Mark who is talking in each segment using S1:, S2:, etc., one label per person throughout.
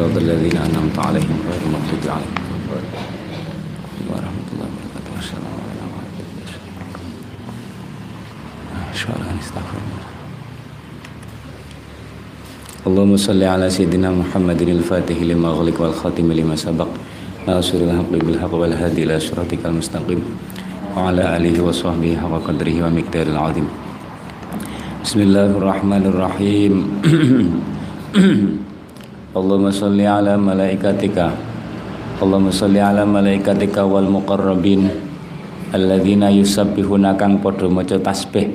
S1: صراط الذين أنعمت عليهم غير المغضوب عليهم اللهم صل على سيدنا محمد الفاتح لما غلق والخاتم لما سبق. ناصر الحق بالحق والهادي إلى صراطك المستقيم. وعلى آله وصحبه حق قدره ومقدار العظيم. بسم الله الرحمن الرحيم. Allahumma salli ala malaikatika. Allahumma salli ala malaikatika wal muqarrabin alladzina yusabbihuna kang padha maca tasbih.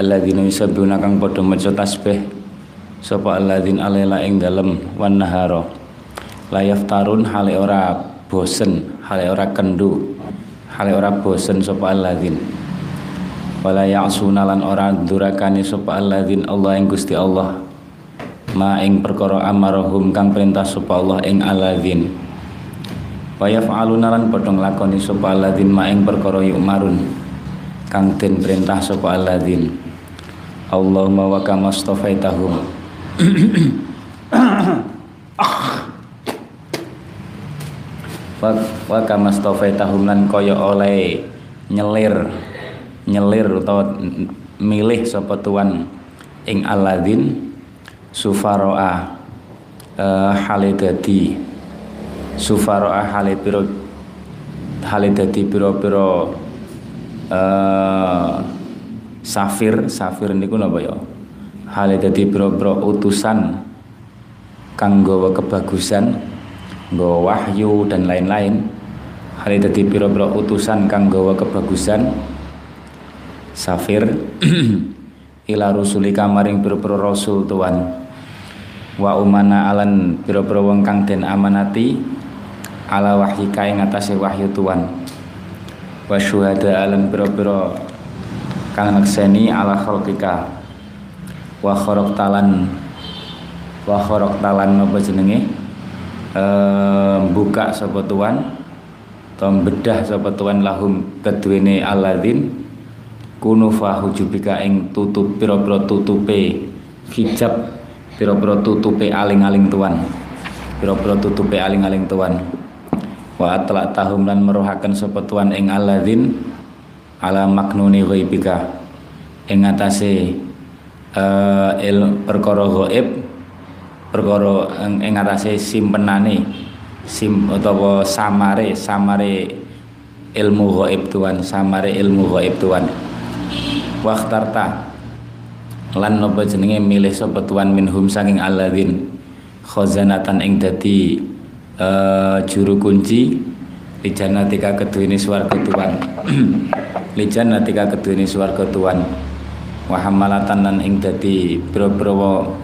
S1: Alladzina yusabbihuna kang padha maca tasbih. Sapa alladzin alela ing dalem wan nahara. La yaftarun hale ora bosen hale ora kendu hale ora bosen sapa alladzin wala ya'suna lan ora durakani sapa alladzin Allah ing Gusti Allah ma ing perkara amarahum kang perintah sapa Allah ing aladzin wa yaf'aluna lan padha nglakoni sapa aladzin ma ing perkara yumarun kang den perintah sapa aladzin Allahumma wa kama stafaitahum wa, kama stafaitahum lan kaya oleh nyelir nyelir utawa milih sapa tuan ing aladzin sufaroa uh, hale dadi sufaroa hale piro hale dadi piro-piro uh, safir. Safir niku napa ya? Hale dadi piro-piro utusan kang gawa kebagusan gawa wahyu dan lain-lain. Hale dadi piro-piro utusan kang gawa kebagusan. Safir ila rusulika maring piro-piro rasul tuan wa umana alan pira-pira wong kang den amanati ala wahyika ing atase wahyu tuan. Wa syuhada alan pira-pira kang nakseni ala khalqika. Wa kharaq talan wa kharaq talan napa jenenge? E, buka sapa tuan atau bedah sapa tuan lahum kedhuene alladzin kunu fahujubika ing tutup pira-pira tutupe hijab piro-piro tutupe aling-aling tuan. Piro-piro tutupe aling-aling tuan. Wa atlak tahum lan merohaken sapa tuan ing alladzin ala maknuni ghaibika. Ing atase uh, il perkara gaib perkara ing atase simpenane sim utawa samare samare ilmu gaib tuan samare ilmu gaib tuan. Waktarta lan napa jenenge milih sapa tuan minhum saking alladzin khazanatan ing dadi uh, juru kunci. Lijanatika keduwene swarga tuan lijanatika keduwene swarga tuan wa hamalatan lan ing dadi pira-pira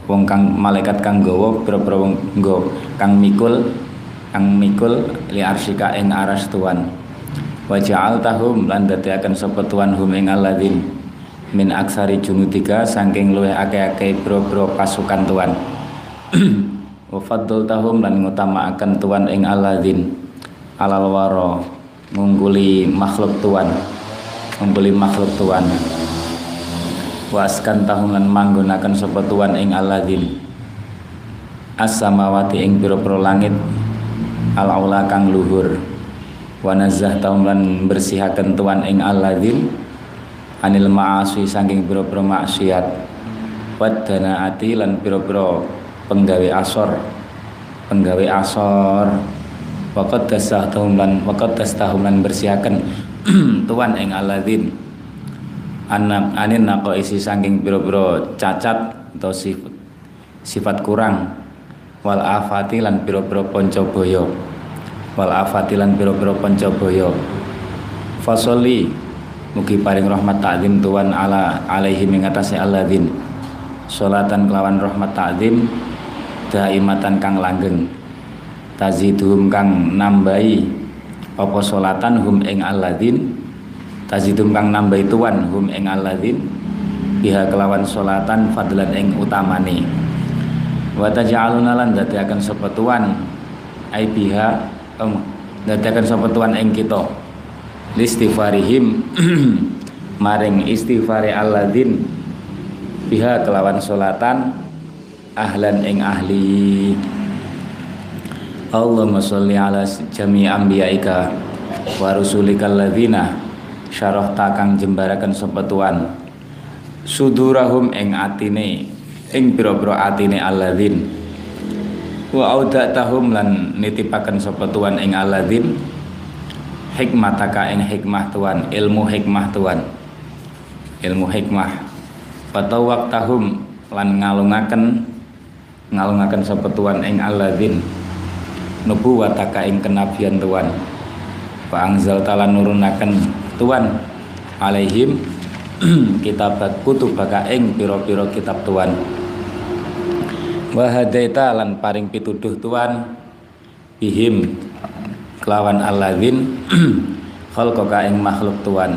S1: wong kang malaikat kang gawa pira-pira wong nggo kang mikul kang mikul li arsika ing aras tuan wa ja'altahum lan dadiaken sapa tuan hum ing alladzin min aksari junudika saking luwih akeh-akeh bro-bro pasukan tuan. Wa tahum lan ngutamakaken tuan ing aladzin alal waro ngungguli makhluk tuan ngungguli makhluk tuan. Waskan tahum lan manggunaken sapa tuan ing aladzin as-samawati ing pira-pira langit al-aula kang luhur. Wa nazah tahum lan bersihaken tuan ing aladzin anil ma'asi saking pira-pira maksiat. Wadana ati lan pira-pira penggawe asor. Penggawe asor. Waqad tasahum lan waqad tasahum lan bersihaken tuan ing aladin. Anak anin nako isi saking pira-pira cacat atau sifat sifat kurang. Wal afati lan pira-pira boyo wal afati lan pira-pira boyo fasoli Mugi paring rahmat ta'zim tuan ala alaihi mengatasi alladzin. Salatan kelawan rahmat ta'zim Daimatan kang langgeng. Tazidhum kang nambahi Apa salatan hum ing alladzin? Tazidhum kang nambahi tuan hum ing alladzin? Biha kelawan salatan fadlan ing utamani Wa taj'aluna lan dadi akan sepetuan ai biha um, dadi akan sepetuan ing kita listifarihim. Maring istighfari alladzin. Biha kelawan solatan. Ahlan ing ahli. Allahumma sholli ala jami anbiyaika wa rusulika alladzina. Syarahta kang jembaraken sapa tuan sudurahum ing atine ing pira-pira atine alladzin. Wa tahum lan nitipaken sapa tuan ing alladzin hikmataka ing hikmah tuan ilmu hikmah tuan. Ilmu hikmah. Tahum lan ngalungaken ngalungaken tuan ing alladzin. Nubuwataka ing kenabian tuan. Wa angzal talan nurunaken tuan alaihim kitab kutubaka ing piro-piro kitab tuan. Wa hadaita lan paring pituduh tuan bihim kelawan alladzin khalqaka ing makhluk tuan.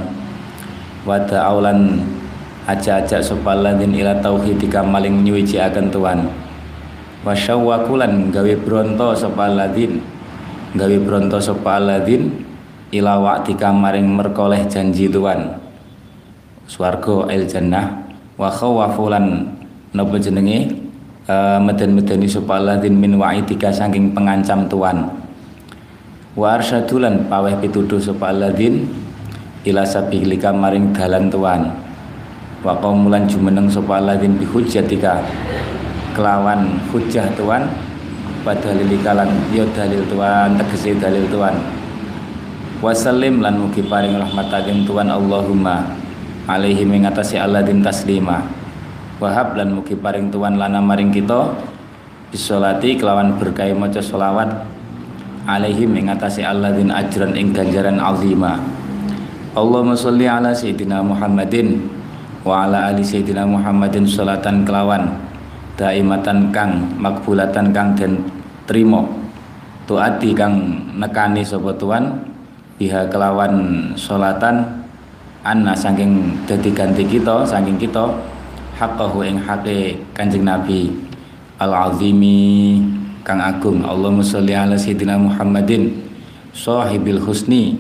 S1: Wa ta'aulan aja-aja sapa alladzin ila tauhidika maling nyuwiji akan tuan wasyawwakulan gawe bronto sapa aladin gawe bronto sapa aladin ila waqtika maring merkoleh janji tuan. Swarga il jannah. Wa khawafulan napa jenenge? Uh, meden-medeni aladin min wa'idika saking pengancam tuan wa arsyadulan paweh pituduh sapa aladin ila sabilika maring dalan tuan. Wa qaumulan jumeneng sapa aladin bihujjatika. Kelawan hujah tuan pada lilikalan yo dalil tuan tegesi dalil tuan. Wasalim lan mugi paring rahmataken tuan Allahumma alaihi mengatasi din taslima. Wahab lan mugi paring tuan lana maring kita bisolati kelawan berkai maca solawat alaihi mengatasi din ajran ing ganjaran azima. Allahumma sholli ala sayyidina Muhammadin wa ala ali sayyidina Muhammadin salatan kelawan daimatan kang makbulatan kang den trimo tuati kang nekani sapa tuan biha kelawan solatan anna saking dadi ganti kita saking kita haqqahu ing hake Kanjeng Nabi al azimi kang agung. Allahumma sholli ala sayyidina Muhammadin sahibil husni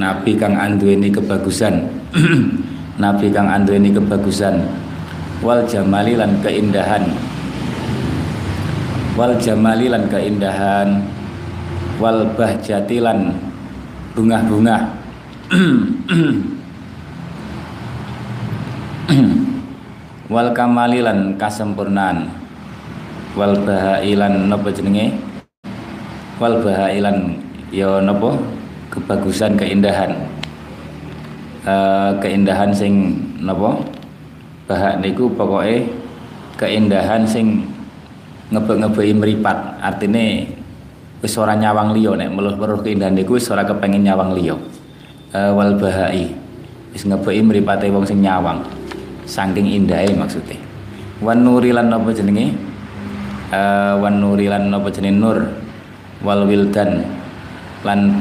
S1: nabi kang anduweni kebagusan. Nabi kang anduweni kebagusan. Wal jamali lan keindahan. Wal jamali lan keindahan. Wal bahjati lan bunga-bunga wal kamali lan kasempurnaan wal bahailan napa jenenge? Wal bahailan ya napa kebagusan keindahan. Uh, keindahan sing napa bahak niku pokoknya keindahan sing ngebe-ngebei meripat artinya wis ora nyawang liya nek meluh-meluh keindahan niku wis ora kepengin nyawang liya. Uh, wal bahai wis ngebei mripate wong sing nyawang. Saking indahe maksudnya. Wan nuri lan apa jenenge uh, wan nuri lan nur? Wal wildan lan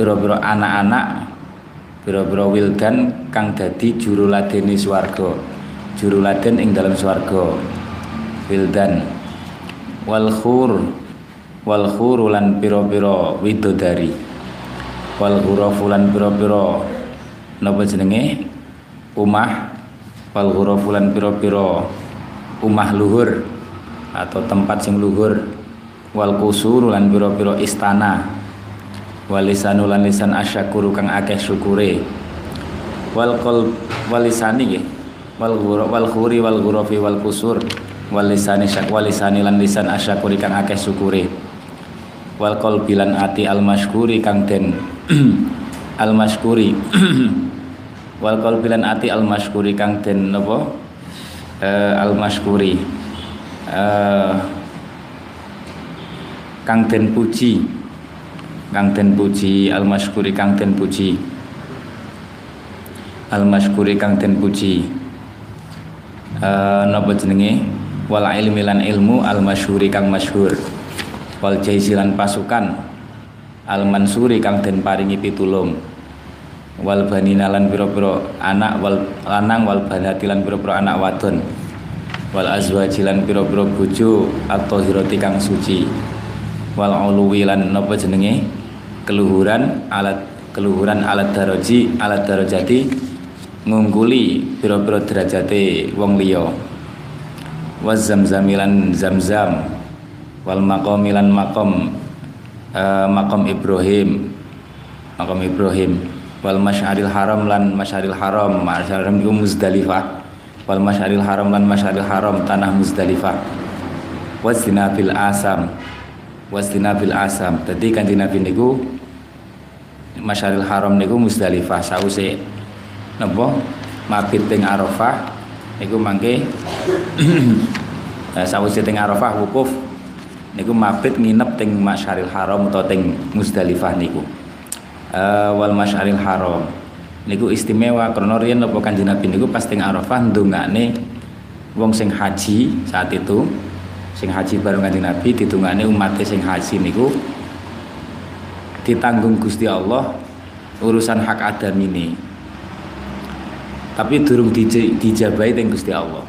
S1: pira-pira anak-anak pira-pira wildan kang dadi juru ladeni swarga. Juruladen ing dalam swarga. Wildan. Wal khur wal khur lan pira-pira widodari. Wal ghurafulan pira-pira napa jenenge? Wal pira-pira umah luhur atau tempat sing luhur. Wal kusur lan pira-pira istana. Walisanu lan lisan asyakuru kang akeh syukure. Wal qol walisani nggih. Wal ghura wal khuri wal ghurafi wal kusur. Wal lisani syak wal lisani lan lisan asyakuri kang akeh syukure. Wal qalbi lan ati al masykuri kang den al masykuri. Wal qalbi lan ati al masykuri kang den napa uh, al masykuri uh, kang den puji. Kang den puji al masykuri kang den puji. Al masykuri kang den puji. Uh, napa jenenge? Wal ilmi lan ilmu al masyhuri kang masyhur. Wal jaisilan pasukan al mansuri kang den paringi pitulung wal banina lan pira-pira anak wal lanang wal banati lan pira-pira anak wadon. Wal azwaji lan pira-pira bojo atau hiroti kang suci. Wal uluwi lan napa jenenge? Keluhuran alat keluhuran alat daraji alat darajati ngungkuli pira-pira derajate wong liya. Wa zamzamilan zamzam. Wal maqamilan maqam. Uh, maqam Ibrahim. Maqam Ibrahim wal masyaril haram lan masyaril haram masyaril haram itu Muzdalifah. Wal masyaril haram lan masyaril haram tanah Muzdalifah. Wasdina bil asam. Wasdina bil asam. Dadi kanjeng Nabi niku masyaril haram niku Muzdalifah. Sause napa? Mabit teng Arafah niku mangke sause teng Arafah wukuf niku mabit nginep teng masyaril haram utawa teng Muzdalifah niku uh, wal masyaril haram. Niku istimewa karena riyen napa kanjeng Nabi niku pas teng Arafah ndongane wong sing haji saat itu sing haji bareng kanjeng Nabi ditungane umat sing haji niku ditanggung Gusti Allah urusan hak adam ini tapi durung dijabai teng Gusti Allah.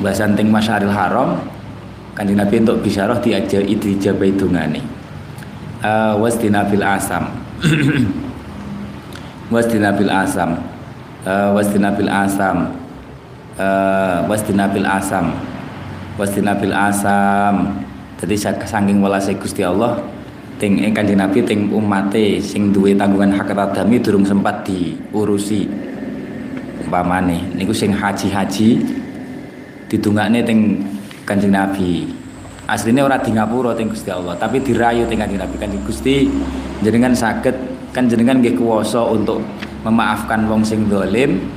S1: Bahasan teng masyaril haram kanjeng Nabi untuk bisyarah diajar dijabai dungane uh, wasdina bil asam. Wasdina bil asam. Uh, wasdina bil asam. Uh, wasdina bil asam. Wasdina bil asam. Jadi saking welase Gusti Allah ting eh, kanjeng Nabi ting umate sing duwe tanggungan hak adami durung sempat diurusi. Umpamane niku sing haji-haji ditungakne ting kanjeng Nabi aslinya orang di ngapura ting Gusti Allah. Tapi dirayu ting kanjeng Nabi. Kanjeng Gusti jenengan sakit kan jenengan nggih kuwasa untuk memaafkan wong sing dolim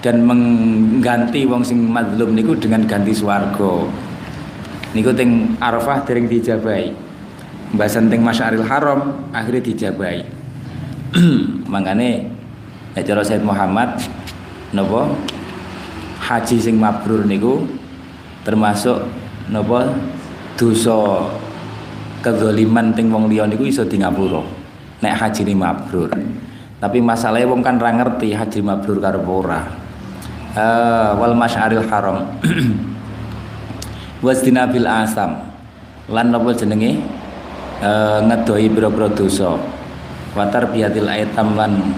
S1: dan mengganti wong sing madlum niku dengan ganti swarga. Niku teng Arafah dereng dijabai bahasan teng Masyaril Haram akhirnya dijabai makane ya cara Said Muhammad napa haji sing mabrur niku termasuk napa dosa kezaliman teng wong liya niku iso di ngapura nek haji ni mabrur tapi masalahnya wong kan ra ngerti haji mabrur karo ora. Uh, wal masyaril haram. Wasdina bil asam. Lan napa jenenge? Uh, ngedoi biro-biro dosa. Watar biatil aitam lan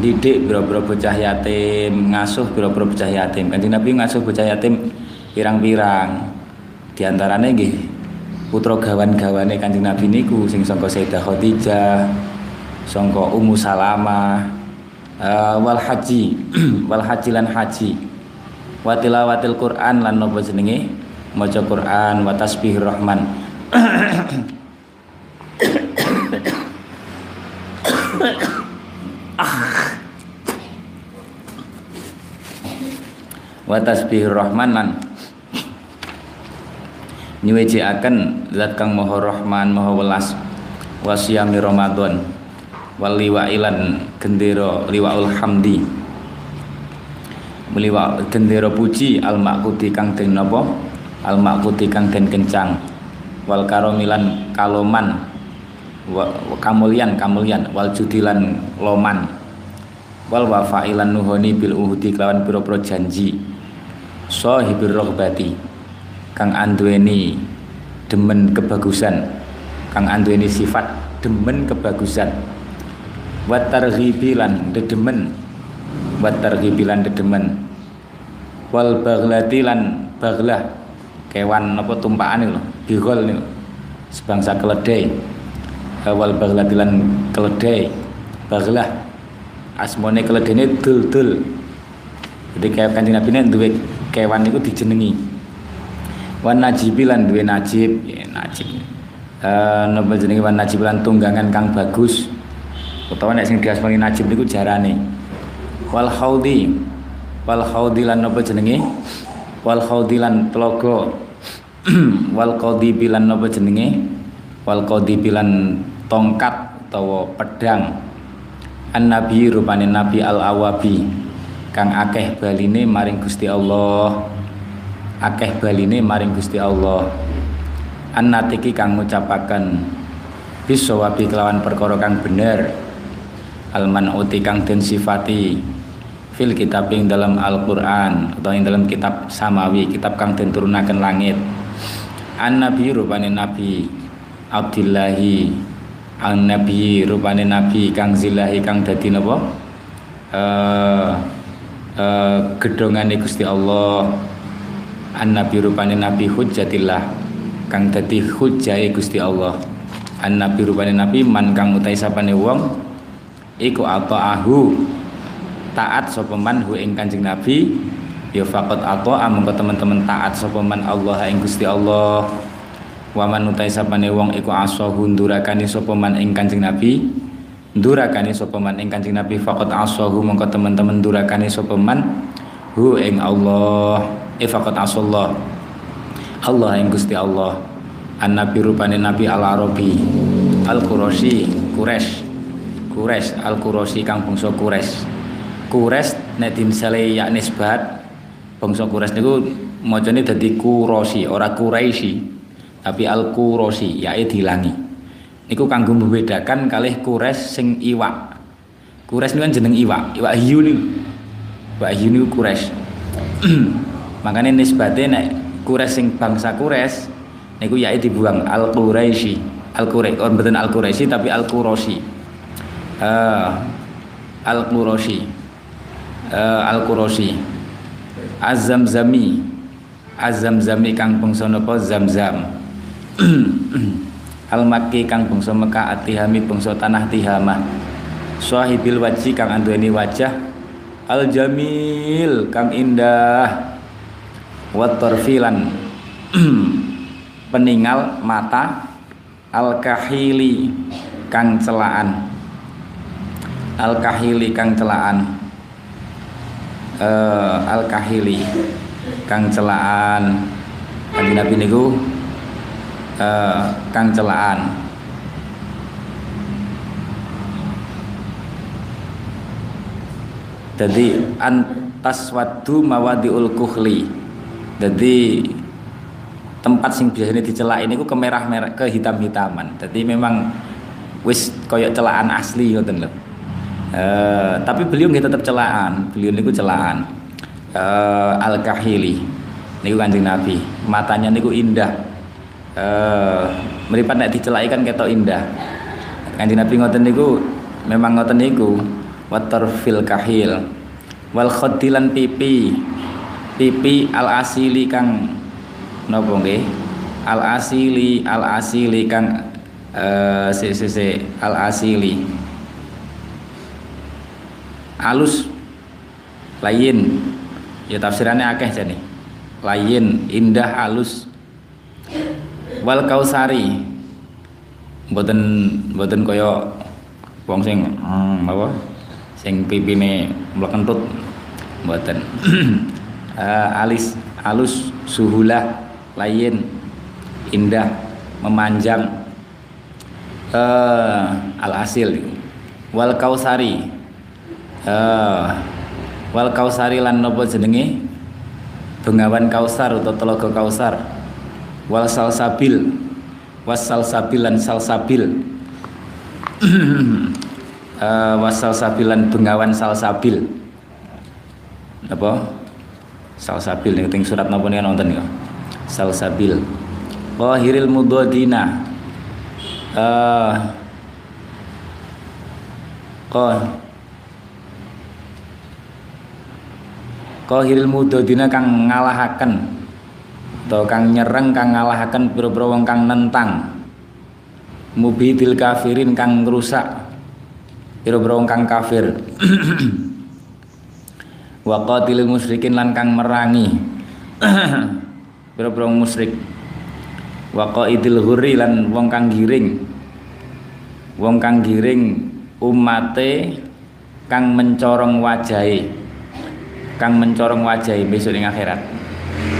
S1: didik biro-biro bocah yatim ngasuh biro-biro bocah yatim. Kanjeng Nabi ngasuh bocah yatim pirang-pirang di antaranya nggih putra gawan-gawane Kanjeng Nabi niku sing sangka Sayyidah Khadijah, sangka Ummu Salamah, uh, wal haji, wal haji lan haji. Wa tilawatil Quran lan napa jenenge? Maca Quran wa tasbihir rahman. wa tasbihir rahman lan akan zat kang maha rahman maha welas wasiyami ramadan wal liwailan gendera liwaul hamdi. Meliwa gendera puji al makuti kang den napa? Al makuti kang den kencang. Wal karomilan kaloman kamulian kamulian wal judilan loman. Wal wafailan nuhoni bil uhudi kelawan pira-pira janji. Sahibir rohbati kang anduweni demen kebagusan. Kang anduweni sifat demen kebagusan. Wat targhibilan dedemen. Wat targhibilan dedemen. Wal baghlati lan baglah. Kewan apa tumpakan lho bigol niku sebangsa keledai. Wal baghlati lan keledai. Baglah asmone keledai dul-dul. Jadi kayak kanjeng Nabi ini kewan itu dijenengi wan najibilan duwe najib. Ya najib. Eh napa jenenge wan najibilan tunggangan kang bagus. Utawa nek sing diasmani najib niku jarane. Wal haudi wal haudi lan napa jenenge? Wal haudi lan telaga wal qadi bilan napa jenenge? Wal qadi bilan tongkat utawa pedang. An nabi rupane nabi al awabi kang akeh baline maring Gusti Allah akeh baline maring Gusti Allah. Annatiki kang ngucapaken bisawabi kelawan perkara kang bener. Alman uti kang den sifati fil kitab ing dalam Al-Qur'an atau ing dalam kitab samawi kitab kang den turunaken langit. An nabi rupane nabi. Abdillahi an nabi rupane nabi. Kang zilahi kang dadi napa? Eh uh, uh, gedongane Gusti Allah an nabi rupane nabi hujjatillah. Kang dadi hujjahe Gusti Allah. An nabi rupane nabi man kang utai sapane wong iku ataahu. Taat sapa man hu ing Kanjeng Nabi ya faqat ataa mengko teman-teman taat sapa man Allah ing Gusti Allah. Waman utai sapane wong iku asahu ndurakani sapa man ing Kanjeng Nabi. Ndurakani sapa man ing Kanjeng Nabi faqat asahu mengko teman-teman ndurakani sapa man hu ing Allah e faqat asallah. Allah yang Gusti Allah. An nabi rupane nabi al arabi al qurasy Quraisy. Quraisy al qurasy kang bangsa Quraisy. Quraisy nek dimsale ya nisbat bangsa Quraisy niku macane dadi Qurasy ora Quraisy. Tapi al qurasy yae dilangi. Niku kanggo membedakan kalih Quraisy sing iwak. Quraisy niku kan jeneng iwak iwak hiu niku. Iwak hiu niku Quraisy makanya nisbatnya nek Kures sing bangsa Kures niku yai dibuang Al Quraisy Al Quraisy oh mboten Al Quraisy tapi Al Quraisy uh, Al Quraisy uh, Al Quraisy Az-Zamzami. Az-Zamzami kang bangsa napa? Zamzam. Al Makki kang bangsa Mekah Atihami bangsa tanah Tihamah Sahibil waji kang anduweni wajah. Al Jamil kang indah watorfilan peninggal mata al kahili kang celaan. Al kahili kang celaan. Uh, al kahili kang celaan. Kanjeng Nabi niku uh, kang celaan. Jadi antas wadu mawadiul kuhli jadi tempat sing biasanya dicelak ini ku kemerah merah ke hitam hitaman jadi memang wis koyok celaan asli ngoten lho. Uh, tapi beliau nggak tetap celaan beliau niku celaan uh, eh, al kahili niku kanjeng nabi. Matanya niku indah. Uh, meripat nek dicelaki kan ketok indah. Kanjeng nabi ngoten niku memang ngoten niku water fil kahil wal khodilan pipi pipi al asili kang nopo nggih? Al asili al asili kang uh, si, al asili alus. Lain. Ya tafsirannya akeh jane. Lain indah alus. Wal kausari. Mboten mboten kaya wong sing hmm, apa? Sing pipine mlekentut. Mboten uh, alis alus suhulah lain indah memanjang. Uh, al asil wal kausari. Uh, wal kausari lan nopo jenenge? Bengawan kausar atau telaga kausar. Wal salsabil. Was salsabil lan salsabil. Uh, was salsabilan bengawan salsabil. Apa salsabil nih ting surat napa nih nonton ya salsabil. Qahiril mudadina uh, qah qahiril mudadina kang ngalahaken atau kang nyereng kang ngalahaken pira-pira kang nentang. Mubitil kafirin kang ngrusak pira-pira kang kafir wa qatilil musyrikin lan kang merangi. Pira-pira musyrik. Wa qaidil hurri lan wong kang giring. Wong kang giring umate kang mencorong wajahe. Kang mencorong wajahe besok ing akhirat.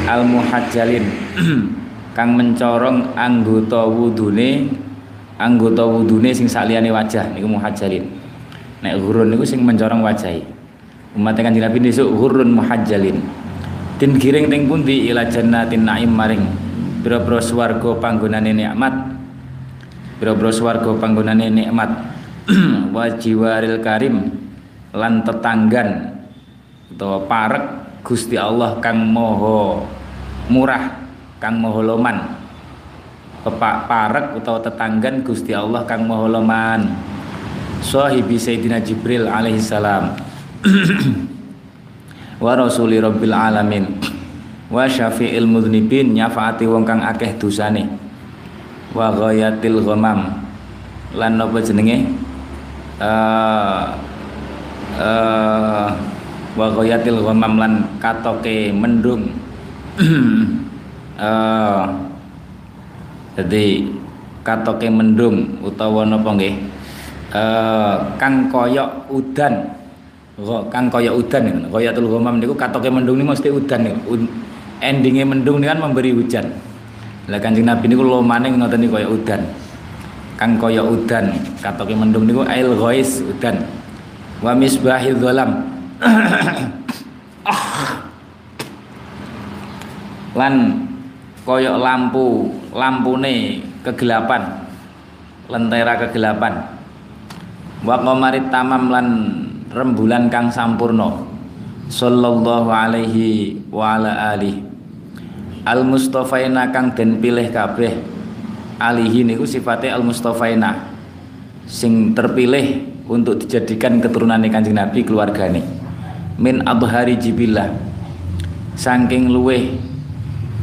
S1: Al muhajjalin kang mencorong anggota wudune anggota wudune sing saliyane wajah niku muhajjalin. Nek hurun niku sing mencorong wajahe umat kanjeng Nabi besok hurun muhajjalin. Tin giring ting pundi ila jannatin naim maring. Pira-pira swarga panggonane nikmat. Pira-pira swarga panggonane nikmat. Wa jiwaril karim lan tetanggan utawa parek Gusti Allah kang moho murah kang moho loman. Pepak parek utawa tetanggan Gusti Allah kang moho loman. Sahibi Sayyidina Jibril alaihi salam wa rasuli rabbil alamin. Wa syafi'il mudhnibin nyafaati wong kang akeh dosane. Wa ghayatil ghamam. Lan napa jenenge? Eh uh, wa ghayatil ghamam lan katoke mendung. Uh, jadi katoke mendung utawa napa nggih? Uh, kang koyok udan kang koyok udan niku. Ghayatul ghamam niku katoke mendung niku mesti udan niku. Endingnya mendung ini kan memberi hujan. Lah kanjeng Nabi niku lomane ngoten niku kaya udan. Kang kaya udan. Katoke mendung niku ail ghais udan. Wa misbahil dhalam lan kaya lampu lampune kegelapan. Lentera kegelapan. Wa qamarit tamam lan rembulan kang sampurna. Sallallahu alaihi wa ala alihi. Al mustafaina kang den pilih kabeh. Alihi niku sifatnya al mustafaina sing terpilih untuk dijadikan keturunan kanjeng Nabi keluargane. Min adhari jibillah. Saking luweh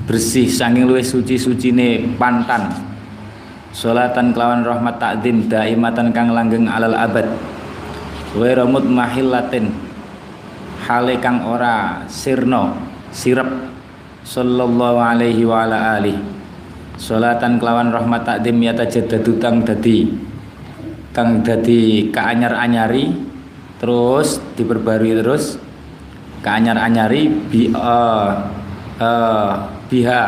S1: bersih saking luweh suci-sucine pantan. Salatan kelawan rahmat takdim daimatan kang langgeng alal abad Wairu mutmahillatin hale kang ora sirno sirep. Sallallahu alaihi wa ala alihi salatan kelawan rahmat takdim ya tajaddadu kang dadi kang dadi kaanyar-anyari. Terus diperbarui terus. Kaanyar-anyari bi uh, uh, biha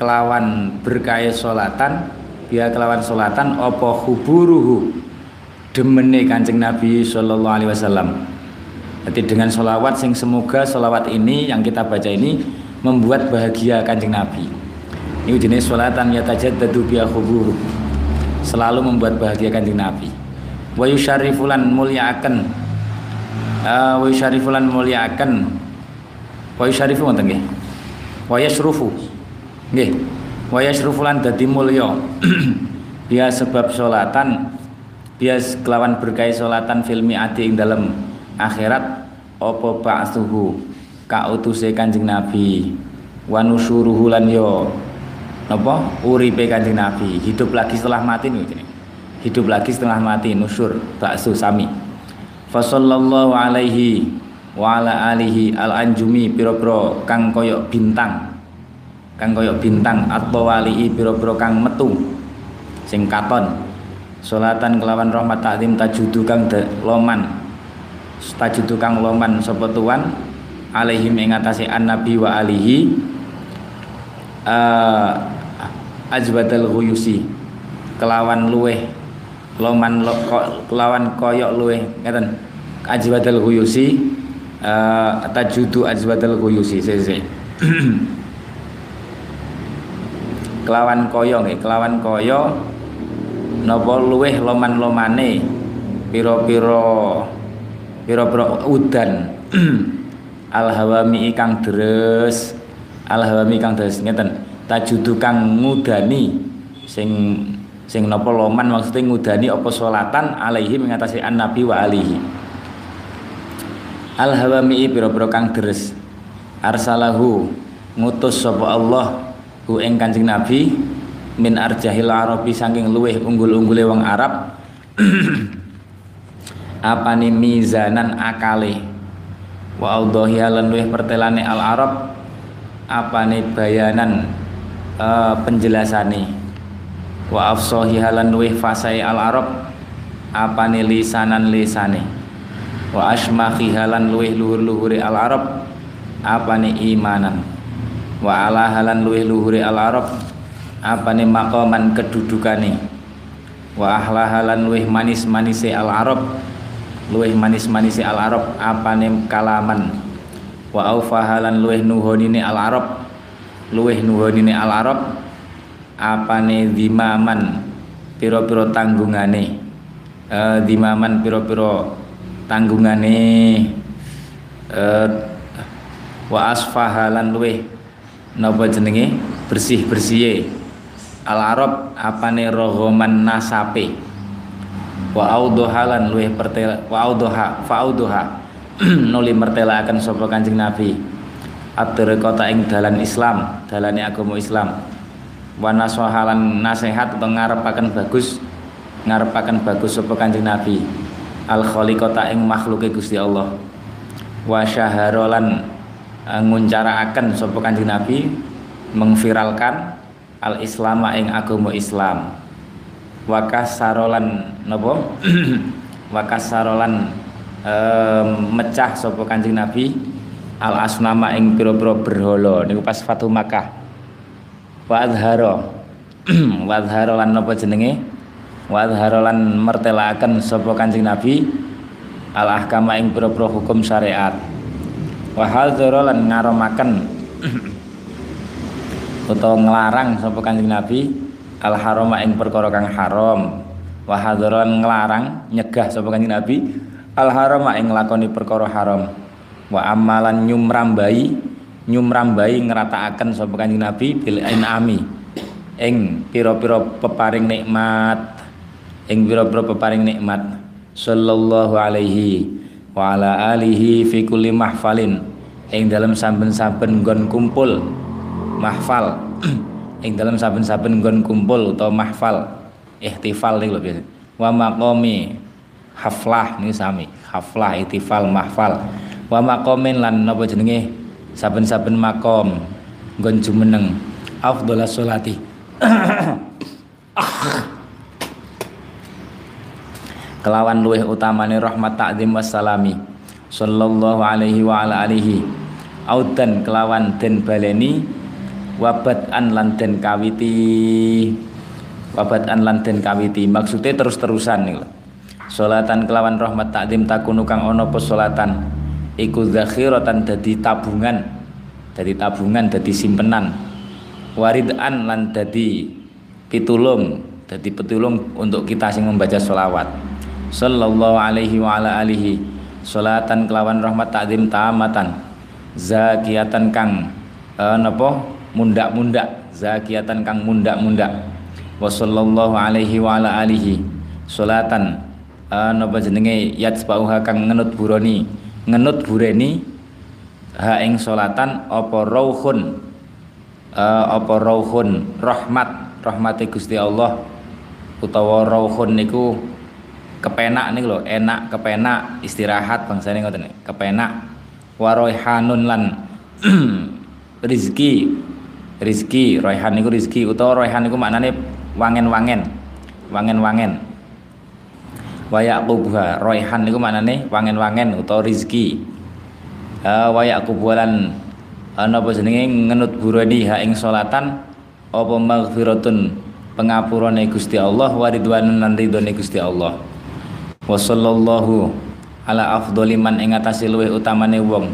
S1: kelawan berkaya solatan biha kelawan solatan opo huburuhu demene kancing Nabi Sallallahu Alaihi Wasallam. Jadi dengan solawat sing semoga solawat ini yang kita baca ini membuat bahagia kanjeng Nabi. Ini jenis sholatan yatajaddadu biya khuburu. Selalu membuat bahagia kanjeng Nabi. Wa yusyarifulan mulyaaken. Uh, wa yusyarifulan mulyaaken. Wa yusyarifu wonten nggih. Wa yasrufu. Nggih. Wa yasrufulan dadi mulya. Sebab sholatan dia kelawan berkait sholatan filmi adi ing dalam akhirat opo ba'suhu kautuse Kanjeng Nabi. Wa nusyuruhu lan yo napa? Uripe Kanjeng Nabi. Hidup lagi setelah mati nih hidup lagi setelah mati nusyur baksu sami. Fa sallallahu alaihi wa ala alihi al anjumi piro-piro kang koyok bintang. Kang koyok bintang atau wali piro-piro kang metu. Sing katon salatan kelawan rahmat takdim tajudu kang loman. Tajudu kang loman sapa tuan? Alaihim ing atase nabi wa alihi uh, ajbadal ghuyusi. Kelawan luweh loman lo, ko, kelawan koyok luweh ngeten. Ajbadal ghuyusi uh, tajudu ajbadal ghuyusi sese kelawan koyo nggih kelawan koyo napa luweh loman-lomane? Pira-pira pira-pira udan. Al hawami kang deres. Al hawami kang deres ngeten. Tajudu kang ngudani. Sing sing napa loman maksudnya ngudani apa salatan alaihi mengatasi an nabi wa alihi. Al hawami pira-pira kang deres. Arsalahu ngutus sapa Allah hu ing Kanjeng Nabi min arjahil arabi saking luweh unggul-unggule wong Arab. Apa nih mizanan akale? Wa audhahiha lan luwih pertelane al arab apane bayanan uh, penjelasane? Wa afsahiha lan luwih fasai al arab apane lisanan lisane wa asmakhiha lan luwih luhur-luhure al arab apane imanan? Wa ala halan luwih luhure al arab apane maqaman kedudukane? Wa ahlahalan luwih manis-manise al arab luweh manis-manise al arab apane kalaman? Wa aufahalan luweh nuhonine al arab luweh nuhonine al arab apane dimaman piro-piro tanggungane? Uh, dimaman piro-piro tanggungane? Uh, wa asfahalan luweh napa jenenge? Bersih-bersihe al arab apane rogoman nasape? Wa audohalan luweh pertela wa audoha fa audoha. Nuli mertelakan sapa Kanjeng Nabi. At kota ing dalan Islam dalane agama Islam. Wa nasohalan nasihat atau ngarepaken bagus ngarepaken bagus sapa Kanjeng Nabi. Al khaliqata ing makhluke Gusti Allah. Wa syaharolan uh, nguncaraken sapa Kanjeng Nabi mengviralkan al islama ing agama Islam. Wa kasarolan napa wa kasarolan um, mecah sapa Kanjeng Nabi? Al asnama ing pira-pira berhala. Niku pas Fatu Makkah. Wa adhara wa lan napa jenenge? Wa adhara lan mertelaken sapa Kanjeng Nabi? Al ahkama ing pira-pira hukum syariat. Wa hadzara lan ngaromaken utawa nglarang sapa Kanjeng Nabi al harama ing perkara kang haram. Wa hadzara lan nglarang nyegah sapa Kanjeng Nabi al harama ing nglakoni perkara haram. Wa amalan nyumrambai nyumrambai ngerataaken sapa Kanjeng Nabi bil inami. Ing pira-pira peparing nikmat ing pira-pira peparing nikmat. Sallallahu alaihi wa ala alihi fi kulli mahfalin. Ing dalam saben-saben nggon kumpul mahfal. Ing dalam saben-saben nggon kumpul utawa mahfal ihtifal iki lho biasa. Wa maqami haflah ini sami. Haflah ihtifal mahfal. Wa maqamin lan napa jenenge? Saben-saben makom nggon jumeneng. Afdhalas sholati. Kelawan luweh utamane rahmat takzim wassalami. Sallallahu alaihi wa ala alihi. Audan kelawan den baleni wabat an lan den kawiti. Wabat an lan den kawiti. Maksudnya terus-terusan nih Solatan kelawan rahmat takdim takunu kang ono pesolatan iku zakhiratan dadi tabungan. Dadi tabungan dadi simpenan. Waridan lan dadi pitulung. Dadi petulung untuk kita sing membaca solawat sallallahu alaihi wa ala alihi. Solatan kelawan rahmat takdim tamatan. Zakiatan kang uh, napa mundak-mundak zakiatan kang mundak-mundak. Wa sallallahu alaihi wa ala alihi. Solatan uh, napa jenenge? Yatsbauha kang ngenut buroni. Ngenut bureni ha ing salatan apa rauhun? Uh, apa rauhun? Rahmat rahmate Gusti Allah. Utawa rauhun niku kepenak nih lho enak kepenak istirahat bangsane ngoten kepenak. Waroihanun lan rizki rizki roihan niku rizki utawa roihan niku maknane wangen-wangen wangen-wangen. Wayak kubha roihan niku maknane wangen-wangen utawa rizki. Uh, wayak kubulan ana apa jenenge ngenut burani ha ing salatan apa maghfiratun pengapurane Gusti Allah wa ridwanun lan ridhone Gusti Allah. Wa sallallahu ala afdhali man ing atase luwih utamane wong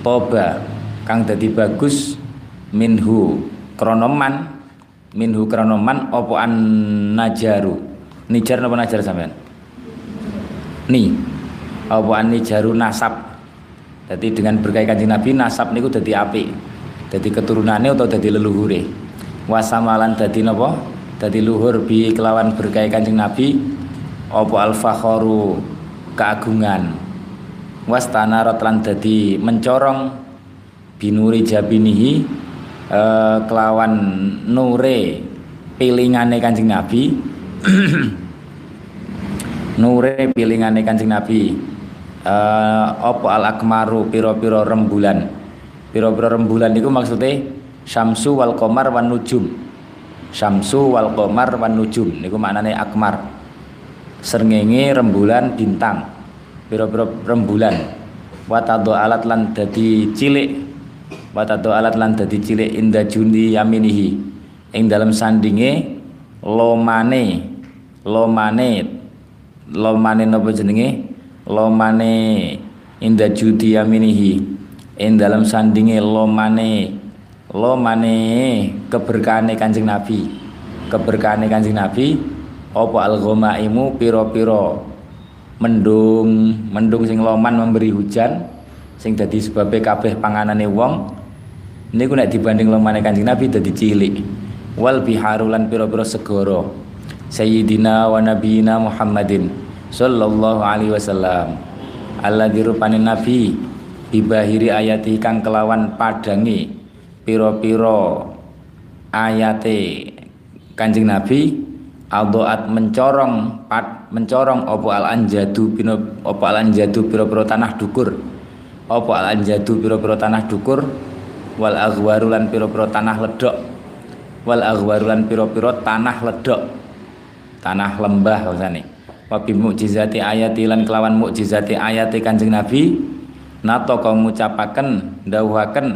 S1: toba kang dadi bagus minhu kronoman. Minhu kronoman apa an najaru? Nijar napa najar sampean? Ni. Apa ani jaru nasab. Jadi dengan berkait kanjeng Nabi nasab niku dadi apik. Dadi keturunannya atau dadi leluhure. Wasamalan dadi napa dadi luhur bi kelawan berkait kanjeng Nabi apa al fakhoru keagungan. Wastana rotlan dadi mencorong binuri jabinihi eh, kelawan nure pilingane kanjeng Nabi. Nure pilingane Kanjeng Nabi. Uh, apa al akmaru piro-piro rembulan? Piro-piro rembulan itu maksudnya syamsu wal komar wan nujum. Syamsu wal komar wan nujum niku maknane akmar. Serngenge rembulan bintang piro-piro rembulan. Watado alat lan dadi cilik watado alat lan dadi cilik inda jundi yaminihi. Ing dalam sandinge lomane lomane lomane napa jenenge? Lomane inda judi yaminihi. Ing dalam sandinge lomane lomane keberkahane Kanjeng Nabi. Keberkahane Kanjeng Nabi apa al ghamaimu piro-piro mendung mendung sing loman memberi hujan sing dadi sebabe kabeh panganane wong niku nek dibanding lomane Kanjeng Nabi dadi cilik. Wal biharulan piro-piro segoro Sayyidina wa Nabiyina Muhammadin sallallahu alaihi wasallam. Allah dirupani Nabi bibahiri ayati kang kelawan padangi piro-piro ayate Kanjeng Nabi. Aldoat mencorong pat mencorong opo al anjadu pino opo al anjadu piro piro tanah dukur. Opo al anjadu piro piro tanah dukur wal aghwarulan piro piro tanah ledok wal aghwarulan piro piro tanah ledok tanah lembah maksane wabi mukjizati ayati lan kelawan mukjizati ayati kanjeng Nabi nato kau ngucapaken dawuhaken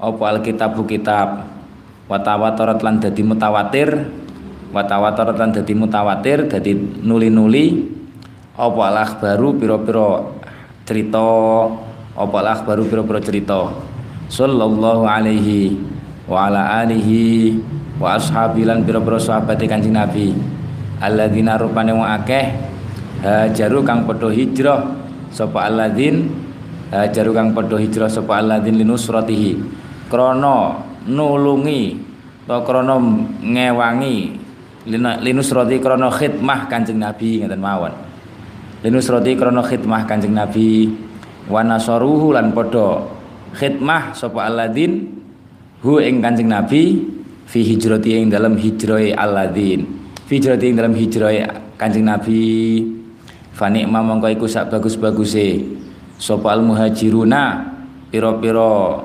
S1: opo alkitabu kitab. Watawatorat lan dadi mutawatir. Watawatar lan dadi mutawatir dadi nuli-nuli. Apa baru pira-pira cerita? Apa baru pira-pira cerita sallallahu alaihi wa ala alihi wa ashabi lan pira-pira sahabat Kanjeng Nabi. Alladzina rupane wong akeh hajaru kang padha hijrah sapa alladzin hajaru kang padha hijrah sapa alladzin linusratihi krana nulungi atau krana ngewangi linusrati krono khidmah Kanjeng Nabi ngeten mawon. Linusrati krono khidmah Kanjeng Nabi. Wa nasaruhu lan padha khidmah sapa alladzin hu ing Kanjeng Nabi fi hijrati ing dalam hijrahe alladzin fi hijrati ing dalam hijrahe Kanjeng Nabi. Fani mongko iku sak bagus-baguse. Sapa al muhajiruna pira-pira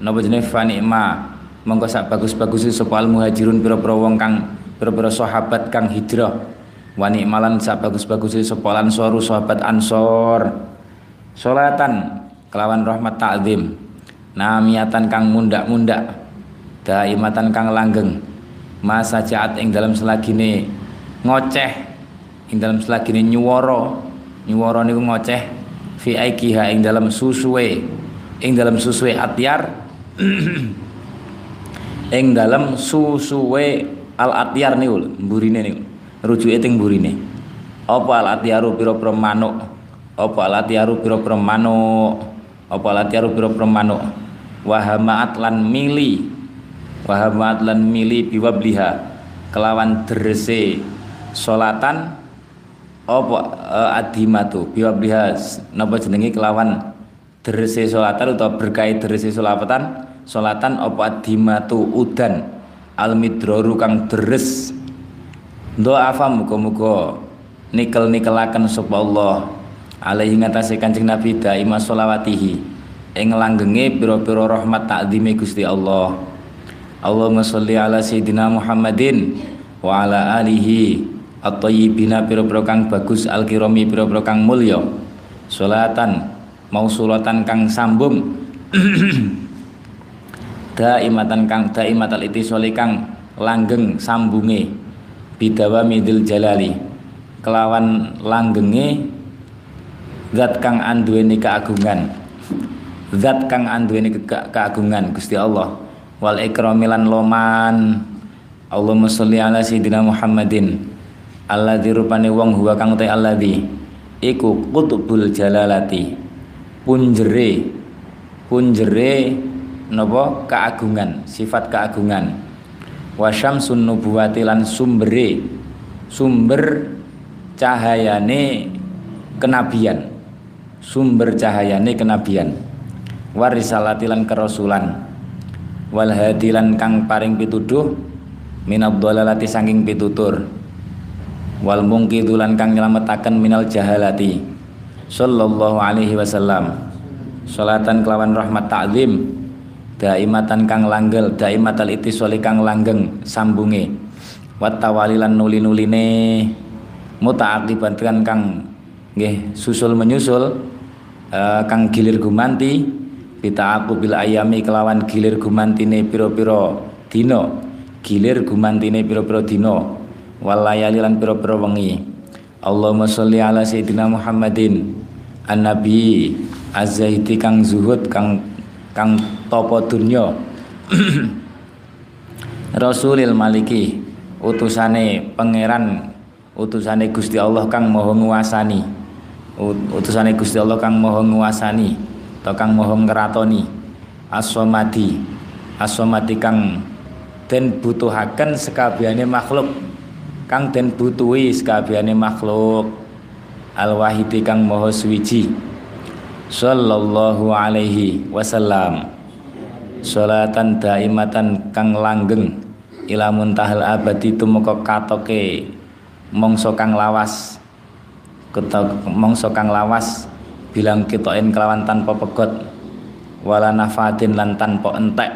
S1: napa jenenge fani ma mongko sak bagus-baguse sapa al muhajirun pira-pira wong kang beberapa sahabat kang hijrah. Wani malan sak bagus-bagus sepolan soru sahabat ansor. Solatan kelawan rahmat ta'zim namiatan kang mundak-mundak daimatan kang langgeng. Masa jaat ing dalam selagine ngoceh ing dalam selagine nyuwara. Nyuwara niku ngoceh fi aikiha ing dalam susuwe ing dalam susuwe atyar. Ing dalam susuwe al atyar niku mburine niku. Rujuke teng mburine. Apa al atyaru pira-pira manuk? Apa al atyaru pira-pira manuk? Apa al atyaru pira-pira manuk wahamaat lan mili. Wahamaat lan mili biwabliha. Kelawan derese solatan apa uh, adimatu biwabliha napa jenenge kelawan derese solatan atau berkait derese solatan solatan apa adimatu udan. Al midroru kang deres. Doa muga-muga nikel-nikelaken sapa Allah. Alaihi ngatasi Kanjeng Nabi daima sholawatihi ing langgenge pira-pira rahmat takzime Gusti Allah. Allahumma sholli ala sayyidina Muhammadin wa ala alihi at-tayyibina pira-pira kang bagus al-kirami pira-pira kang mulya. Salatan mausulatan kang sambung. Daimatan kang daimatal itisoli kang langgeng sambunge. Bidawa midil jalali. Kelawan langgenge zat kang anduweni keagungan zat kang anduweni ke keagungan Gusti Allah. Wal ikramilan loman. Allahumma sholli ala sayyidina Muhammadin. Alladzi rupane wong huwa kang te alladzi. Iku qutbul jalalati. Punjere. Punjere nopo? Keagungan. Sifat keagungan. Wasyamsun nubuwati lan sumber cahayane kenabian. Sumber cahayane kenabian warisalati lan kerasulan wal hadilan kang paring pituduh minad dhalalati saking pitutur wal mungkidulan kang nyelametaken minal jahalati sallallahu alaihi wasallam salatan kelawan rahmat ta'zim daimatan kang langgel daimatal itisoli kang langgeng sambunge watawalilan nuli-nuline mutaakibatkan kang nggih susul menyusul uh, kang gilir gumanti kita aku bila ayami kelawan gilir gumantine piro-piro dino gilir gumantine piro-piro dino walayali lan piro-piro wengi. Allahumma sholli ala sayyidina Muhammadin. An-nabi az-zahidi kang zuhud kang kang topo dunya. Rasulil Maliki utusane pangeran utusane Gusti Allah kang maha nguasani. Utusane Gusti Allah kang maha nguasani atau kang maha ngratoni asomadi. Asomadi kang den butuhaken sekabehane makhluk. Kang den butuhi sekabehane makhluk. Al wahidi kang maha suwiji. Sallallahu alaihi wasallam. Salatan daimatan kang langgeng. Ila muntahal abadi tumeka katoke mongso kang lawas. Mongso kang lawas bilang kitoin kelawan tanpa pegot. Wala nafatin lan tanpa entek.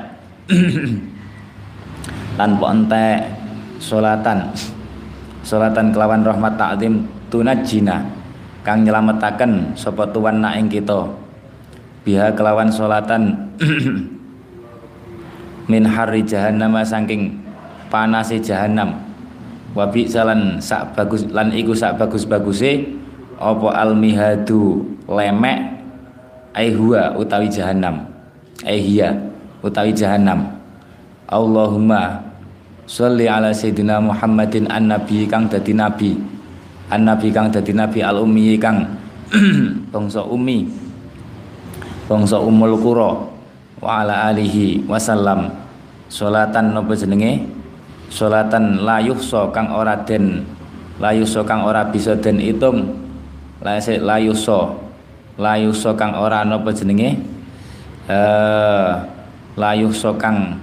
S1: Tanpa entek solatan. Solatan kelawan rahmat ta'zim tunajina. Kang nyelametaken sapa tuan nak ing kita. Biha kelawan solatan. Min harri jahannam saking panase jahanam wabi salan sak bagus lan iku sak bagus-baguse apa almihadu lemek aihua utawi jahanam aihia utawi jahanam Allahumma sholli ala sayyidina Muhammadin an nabi kang dadi nabi. An nabi kang dadi nabi al ummi kang bangsa ummi bangsa umul qura wa ala alihi wasallam. Salatan napa jenenge? Salatan la yuhsa kang ora den la yuhsa kang ora bisa den itung layase layuso layuso kang ora napa jenenge? Eh layuso kang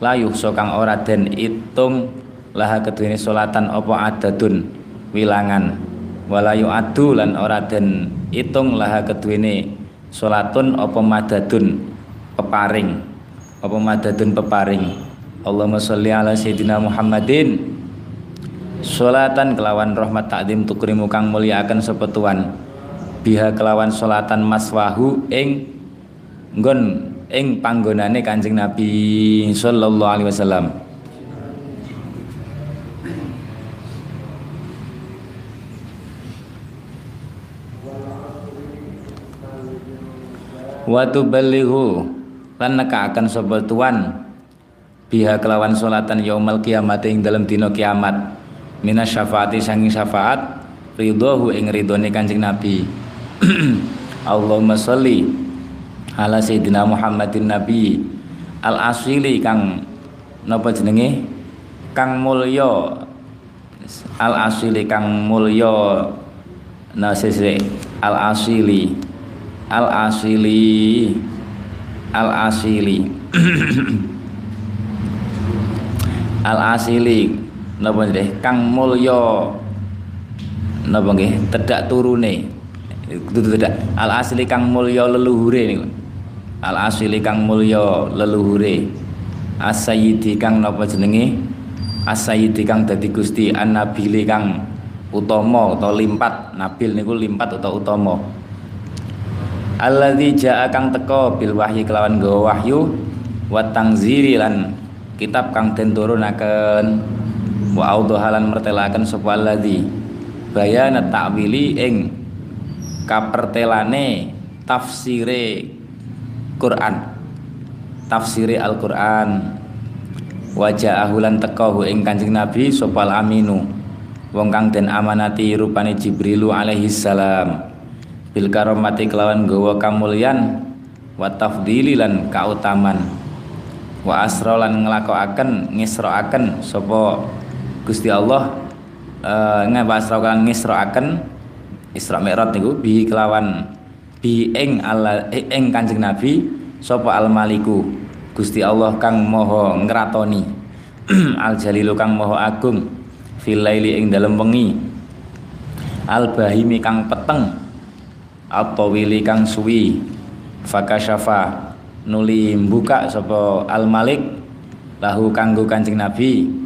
S1: layuso kang ora den itung laha keduweni salatan apa adadun wilangan. Walayu adu lan ora den itung laha keduweni salatun apa madadun peparing. Apa madadun peparing? Allahumma sholli ala sayyidina Muhammadin Solatan kelawan rahmat takdim tukrimu kang mulia akan sepetuan biha kelawan solatan maswahu ing nggon ing panggonane Kanjeng Nabi sallallahu alaihi wasallam. Wa tuballighu lan akan sepetuan biha kelawan solatan yaumal kiamat ing dalam dino kiamat minas syafaati sanging syafaat ridhohu ing ridhone Kanjeng Nabi. Allahumma sholli ala sayyidina Muhammadin Nabi al asili kang napa jenenge? Kang mulya. Al asili kang mulya. Nah sese al asili al asili al asili al asili napa nggih? Kang mulya. Napa nggih? Tedak turune. Tedak. Al asli kang mulya leluhure niku. Al asli kang mulya leluhure. As-sayyidi kang napa jenenge? As-sayyidi kang dadi Gusti an-nabili kang utama atau limpat. Nabil niku limpat atau utama. Alladzi jaa kang teka bil wahyi kelawan gawa wahyu wa tangziri lan kitab kang den turunaken wa halan mertelakan sapa alladzi bayana ta'wili ing kapertelane tafsire Quran. Tafsire Al-Qur'an. Wajah ahulan tekahu ing Kanjeng Nabi sopal aminu. Wong kang den amanati rupane Jibrilu alaihi salam. Bil karomati kelawan gawa kamulyan wa tafdili lan kautaman. Wa asra lan nglakokaken sapa Gusti Allah uh, ngabasrakan ngisraaken Isra Mi'raj niku bi kelawan bi ing Allah ing Kanjeng Nabi sapa al maliku Gusti Allah kang maha ngratoni al jalilu kang maha agung fil laili ing dalem wengi al bahimi kang peteng atau wili kang suwi fakasyafa nuli buka sapa al malik lahu kanggo Kanjeng Nabi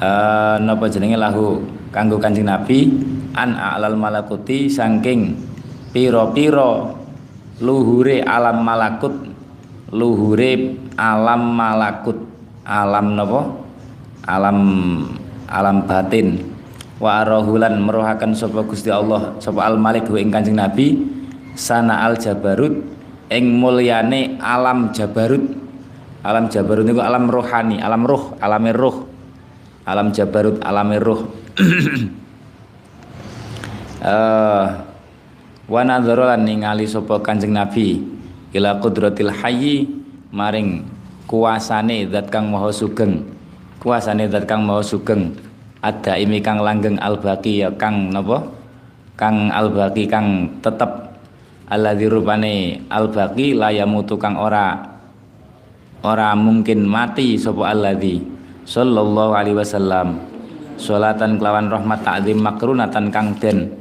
S1: uh, napa jenenge lahu? Kanggo Kanjeng Nabi an alal malakuti saking piro-piro luhure alam malakut luhure alam malakut alam napa? Alam alam batin. Wa arahulan merohakan sapa Gusti Allah sapa al malik ing Kanjeng Nabi sana al jabarut ing mulyane alam jabarut. Alam jabarut niku alam rohani alam roh alame roh alam jabarut alami ruh. Uh, wa lan ningali sapa Kanjeng Nabi ila qudratil hayyi maring kuasane zat kang maha sugeng. Kuasane zat kang maha sugeng. Ada imi kang langgeng albaki ya kang napa? Kang albaki kang tetep. Alladzi rupane albaki layamutu kang ora ora mungkin mati sapa alladzi sallallahu alaihi wasallam. Salatan kelawan rahmat takzim makrunatan kang den.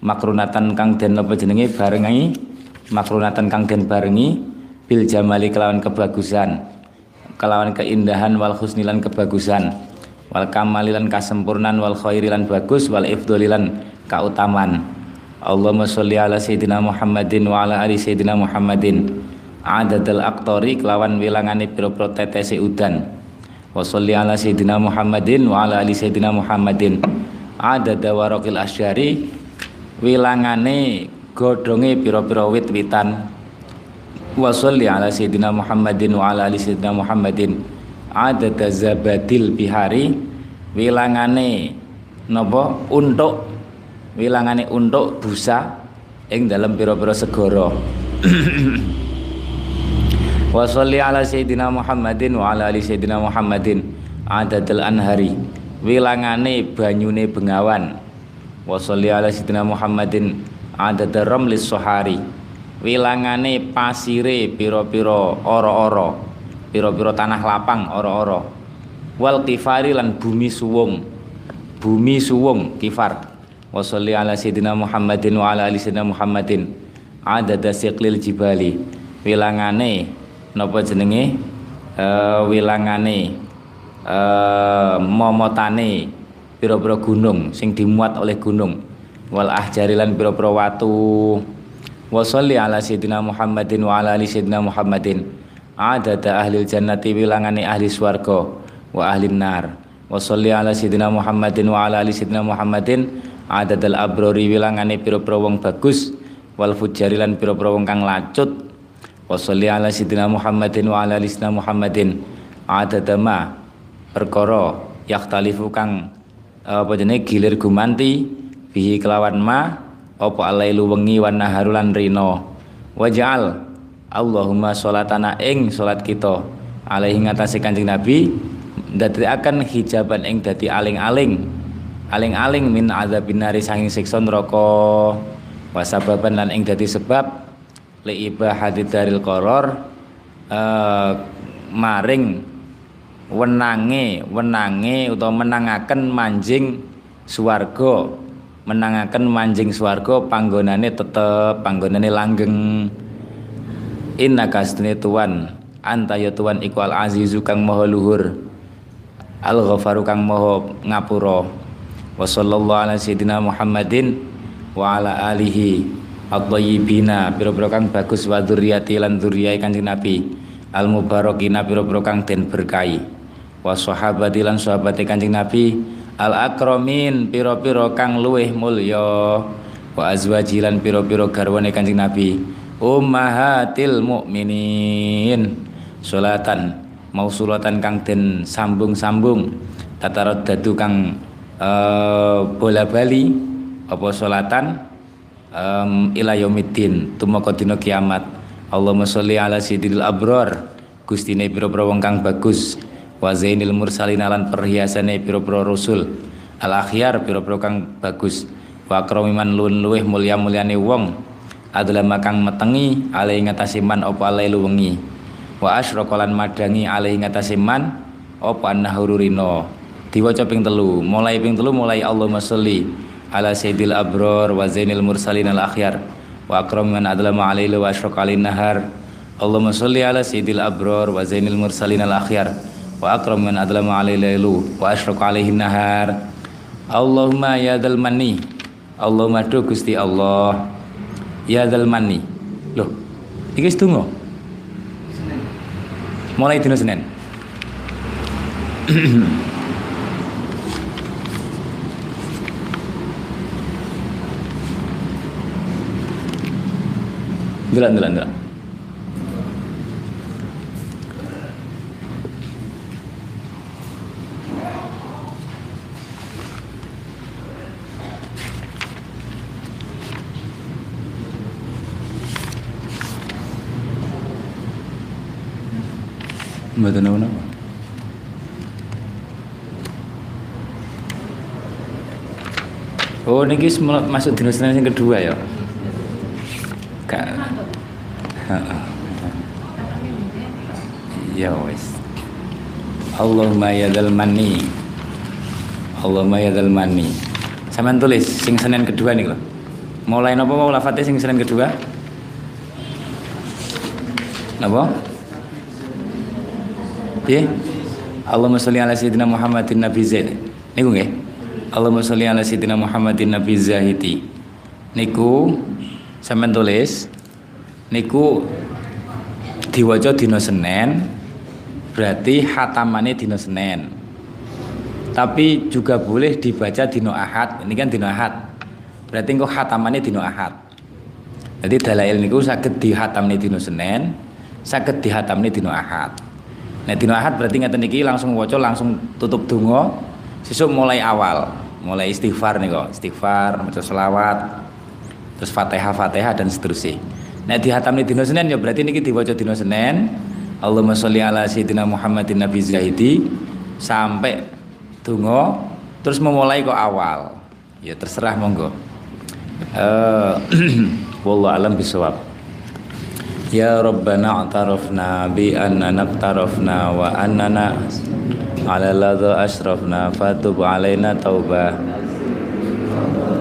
S1: Makrunatan kang den apa jenenge? Barengi. Makrunatan kang den barengi. Bil jamali kelawan kebagusan. Kelawan keindahan wal husnilan kebagusan. Wal kamalilan kasempurnan wal khairilan bagus wal ifdolilan kautaman Allahumma sholli ala sayyidina Muhammadin wa ala ali sayyidina Muhammadin. Adadal aktori kelawan wilangane pira-pira tetese udan wa sholli ala sayyidina Muhammadin wa ala ali sayyidina Muhammadin. Adada waraqil asyari wilangane godhonge pira-pira wit-witan. Wa sholli ala sayyidina Muhammadin wa ala ali sayyidina Muhammadin. Adada zabadil bihari wilangane napa? Untuk wilangane untuk busa ing dalam pira-pira segara wa sholli ala sayyidina Muhammadin wa ala ali sayyidina Muhammadin. Adadul anhari. Wilangane banyune bengawan. Wa sholli ala sayyidina Muhammadin. Adadul ramlis sohari. Wilangane pasire pira-pira ora-ora pira-pira tanah lapang ora-ora wal kifari lan bumi suwung. Bumi suwung kifar. Wa sholli ala sayyidina Muhammadin wa ala ali sayyidina Muhammadin. Adada siqlil jibali. Wilangane napa jenenge? Uh, wilangane. Uh, momotane. Pira-pira gunung sing dimuat oleh gunung. Wal ahjarilan pira-pira watu. Wa sholli ala sayyidina Muhammadin wa ala ali sayyidina Muhammadin. Adada ahli jannati wilangane ahli swarga wa ahli nar. Wa sholli ala sayyidina Muhammadin wa ala ali sayyidina Muhammadin. Adadal abrori wilangane pira-pira wong bagus. Wal fujarilan pira-pira wong kang lacut wa sholli ala sayyidina Muhammadin wa ala alisna Muhammadin. Adada ma perkara yaktalifu kang apa jenenge gilir gumanti bihi kelawan ma apa alailu wengi wan naharulan rino waja'al Allahumma sholatana ing sholat kita alaihi ngatasi kanjeng Nabi dadi akan hijaban ing dadi aling-aling. Aling-aling min azabin nari sanging siksa neraka. Wasababan lan ing dadi sebab li ibahati daril koror uh, maring wenange wenange utawa menangaken manjing swarga. Menangaken manjing swarga panggonane tetep panggonane langgeng. Inna kastune tuan anta ya tuan iku al azizu kang maha luhur al ghafaru kang maha ngapura. Wa sallallahu ala sayyidina muhammadin wa ala alihi at-thayyibina pira-pira kang bagus wa dzurriyyati lan dzurriyyah Kanjeng Nabi. Al mubarakina pira-pira kang den berkahi. Wa sahabati lan sahabate Kanjeng Nabi. Al akramin pira-pira kang luweh mulya. Wa azwaji lan pira-pira garwane Kanjeng Nabi. Ummahatil salatan mausulatan kang den sambung-sambung. Tatarot dadu kang uh, bola bali apa salatan um, ila yaumiddin tumeka dina kiamat. Allahumma sholli ala sayyidil abrar gustine pira-pira wong kang bagus. Wa zainil mursalin lan perhiasane pira-pira rasul. Al akhyar pira-pira kang bagus. Wa akramiman lun luweh mulya-mulyane wong. Adalah makang metengi alai ngatasi man apa alai wengi wa asyraqalan madangi alai ngatasi man apa annahururino diwaca ping telu mulai ping telu mulai Allahumma sholli ala sayyidil abror wa zainil mursalin al akhyar. Wa akram man adlama alaihi wa asyraq alaihi nahar. Allahumma sholli ala sayyidil abror wa zainil mursalin al akhyar. Wa akram man adlama alaihi wa asyraq alaihi nahar. Allahumma ya dal manni. Allahumma tu Gusti Allah. Ya dal manni. Loh iki setunggu mulai dina Senin Delok delok delok. Mboten apa Oh niki masuk Senin yang kedua ya. Kak. Ya wes. Allahumma ya dzal manni. Allahumma ya dzal manni. Sampean tulis sing Senin kedua nih loh mulai napa mau lafate sing Senin kedua? Napa? Piye? Allahumma sholli ala sayyidina Muhammadin nabi zaid. Niku nggih. Allahumma sholli ala sayyidina Muhammadin nabi zahiti niku sampean tulis. Niku diwaca dina Senin berarti hatamannya dino Senin. Tapi juga boleh dibaca dino Ahad. Ini kan dino Ahad. Berarti engko hatamannya dino Ahad. Jadi dalail niku sakit dihatamne dino Senin sakit dihatamne dino Ahad. Nah dino Ahad berarti ngeten niki langsung waca langsung tutup dungo sesuk mulai awal mulai istighfar nih kok istighfar maca selawat terus fatihah fatihah dan seterusnya. Nah dihatamne dino Senin ya berarti niki diwaca dino Senin Allahumma sholli ala sayyidina Muhammadin Nabi Zahidi. Sampai tungo terus memulai kok awal. Ya terserah monggo. Uh, wallahu alam bisawab. Ya Rabbana a'tarafna bi annana naqtarafna wa annana ala ladha asrafna fatub alaina taubah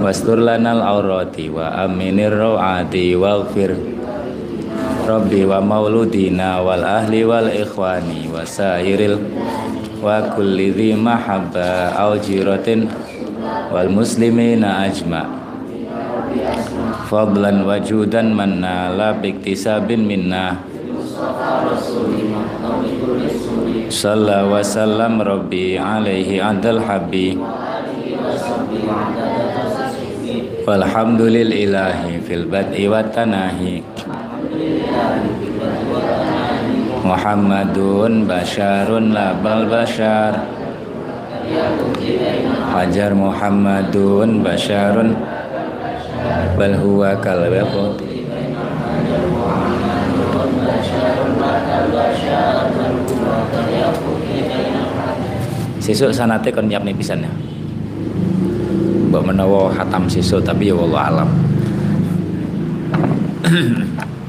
S1: wastur lanal aurati wa aminir rawati waghfir Rabbi wa mauludina wal ahli wal ikhwani wa sairil wa kulli dhi mahabba au jiratin wal muslimina ajma. Fadlan wajudan manna la biktisabin minna. Salla wa sallam Rabbi alaihi adal habbi. Walhamdulillahi fil bad'i wa tanahi Muhammadun basyarun labal basyar Hajar Muhammadun basyarun bal huwa kal Sesuk sanate kon nyiapne pisan ya. Mbok menawa hatam sesuk tapi ya wallah alam.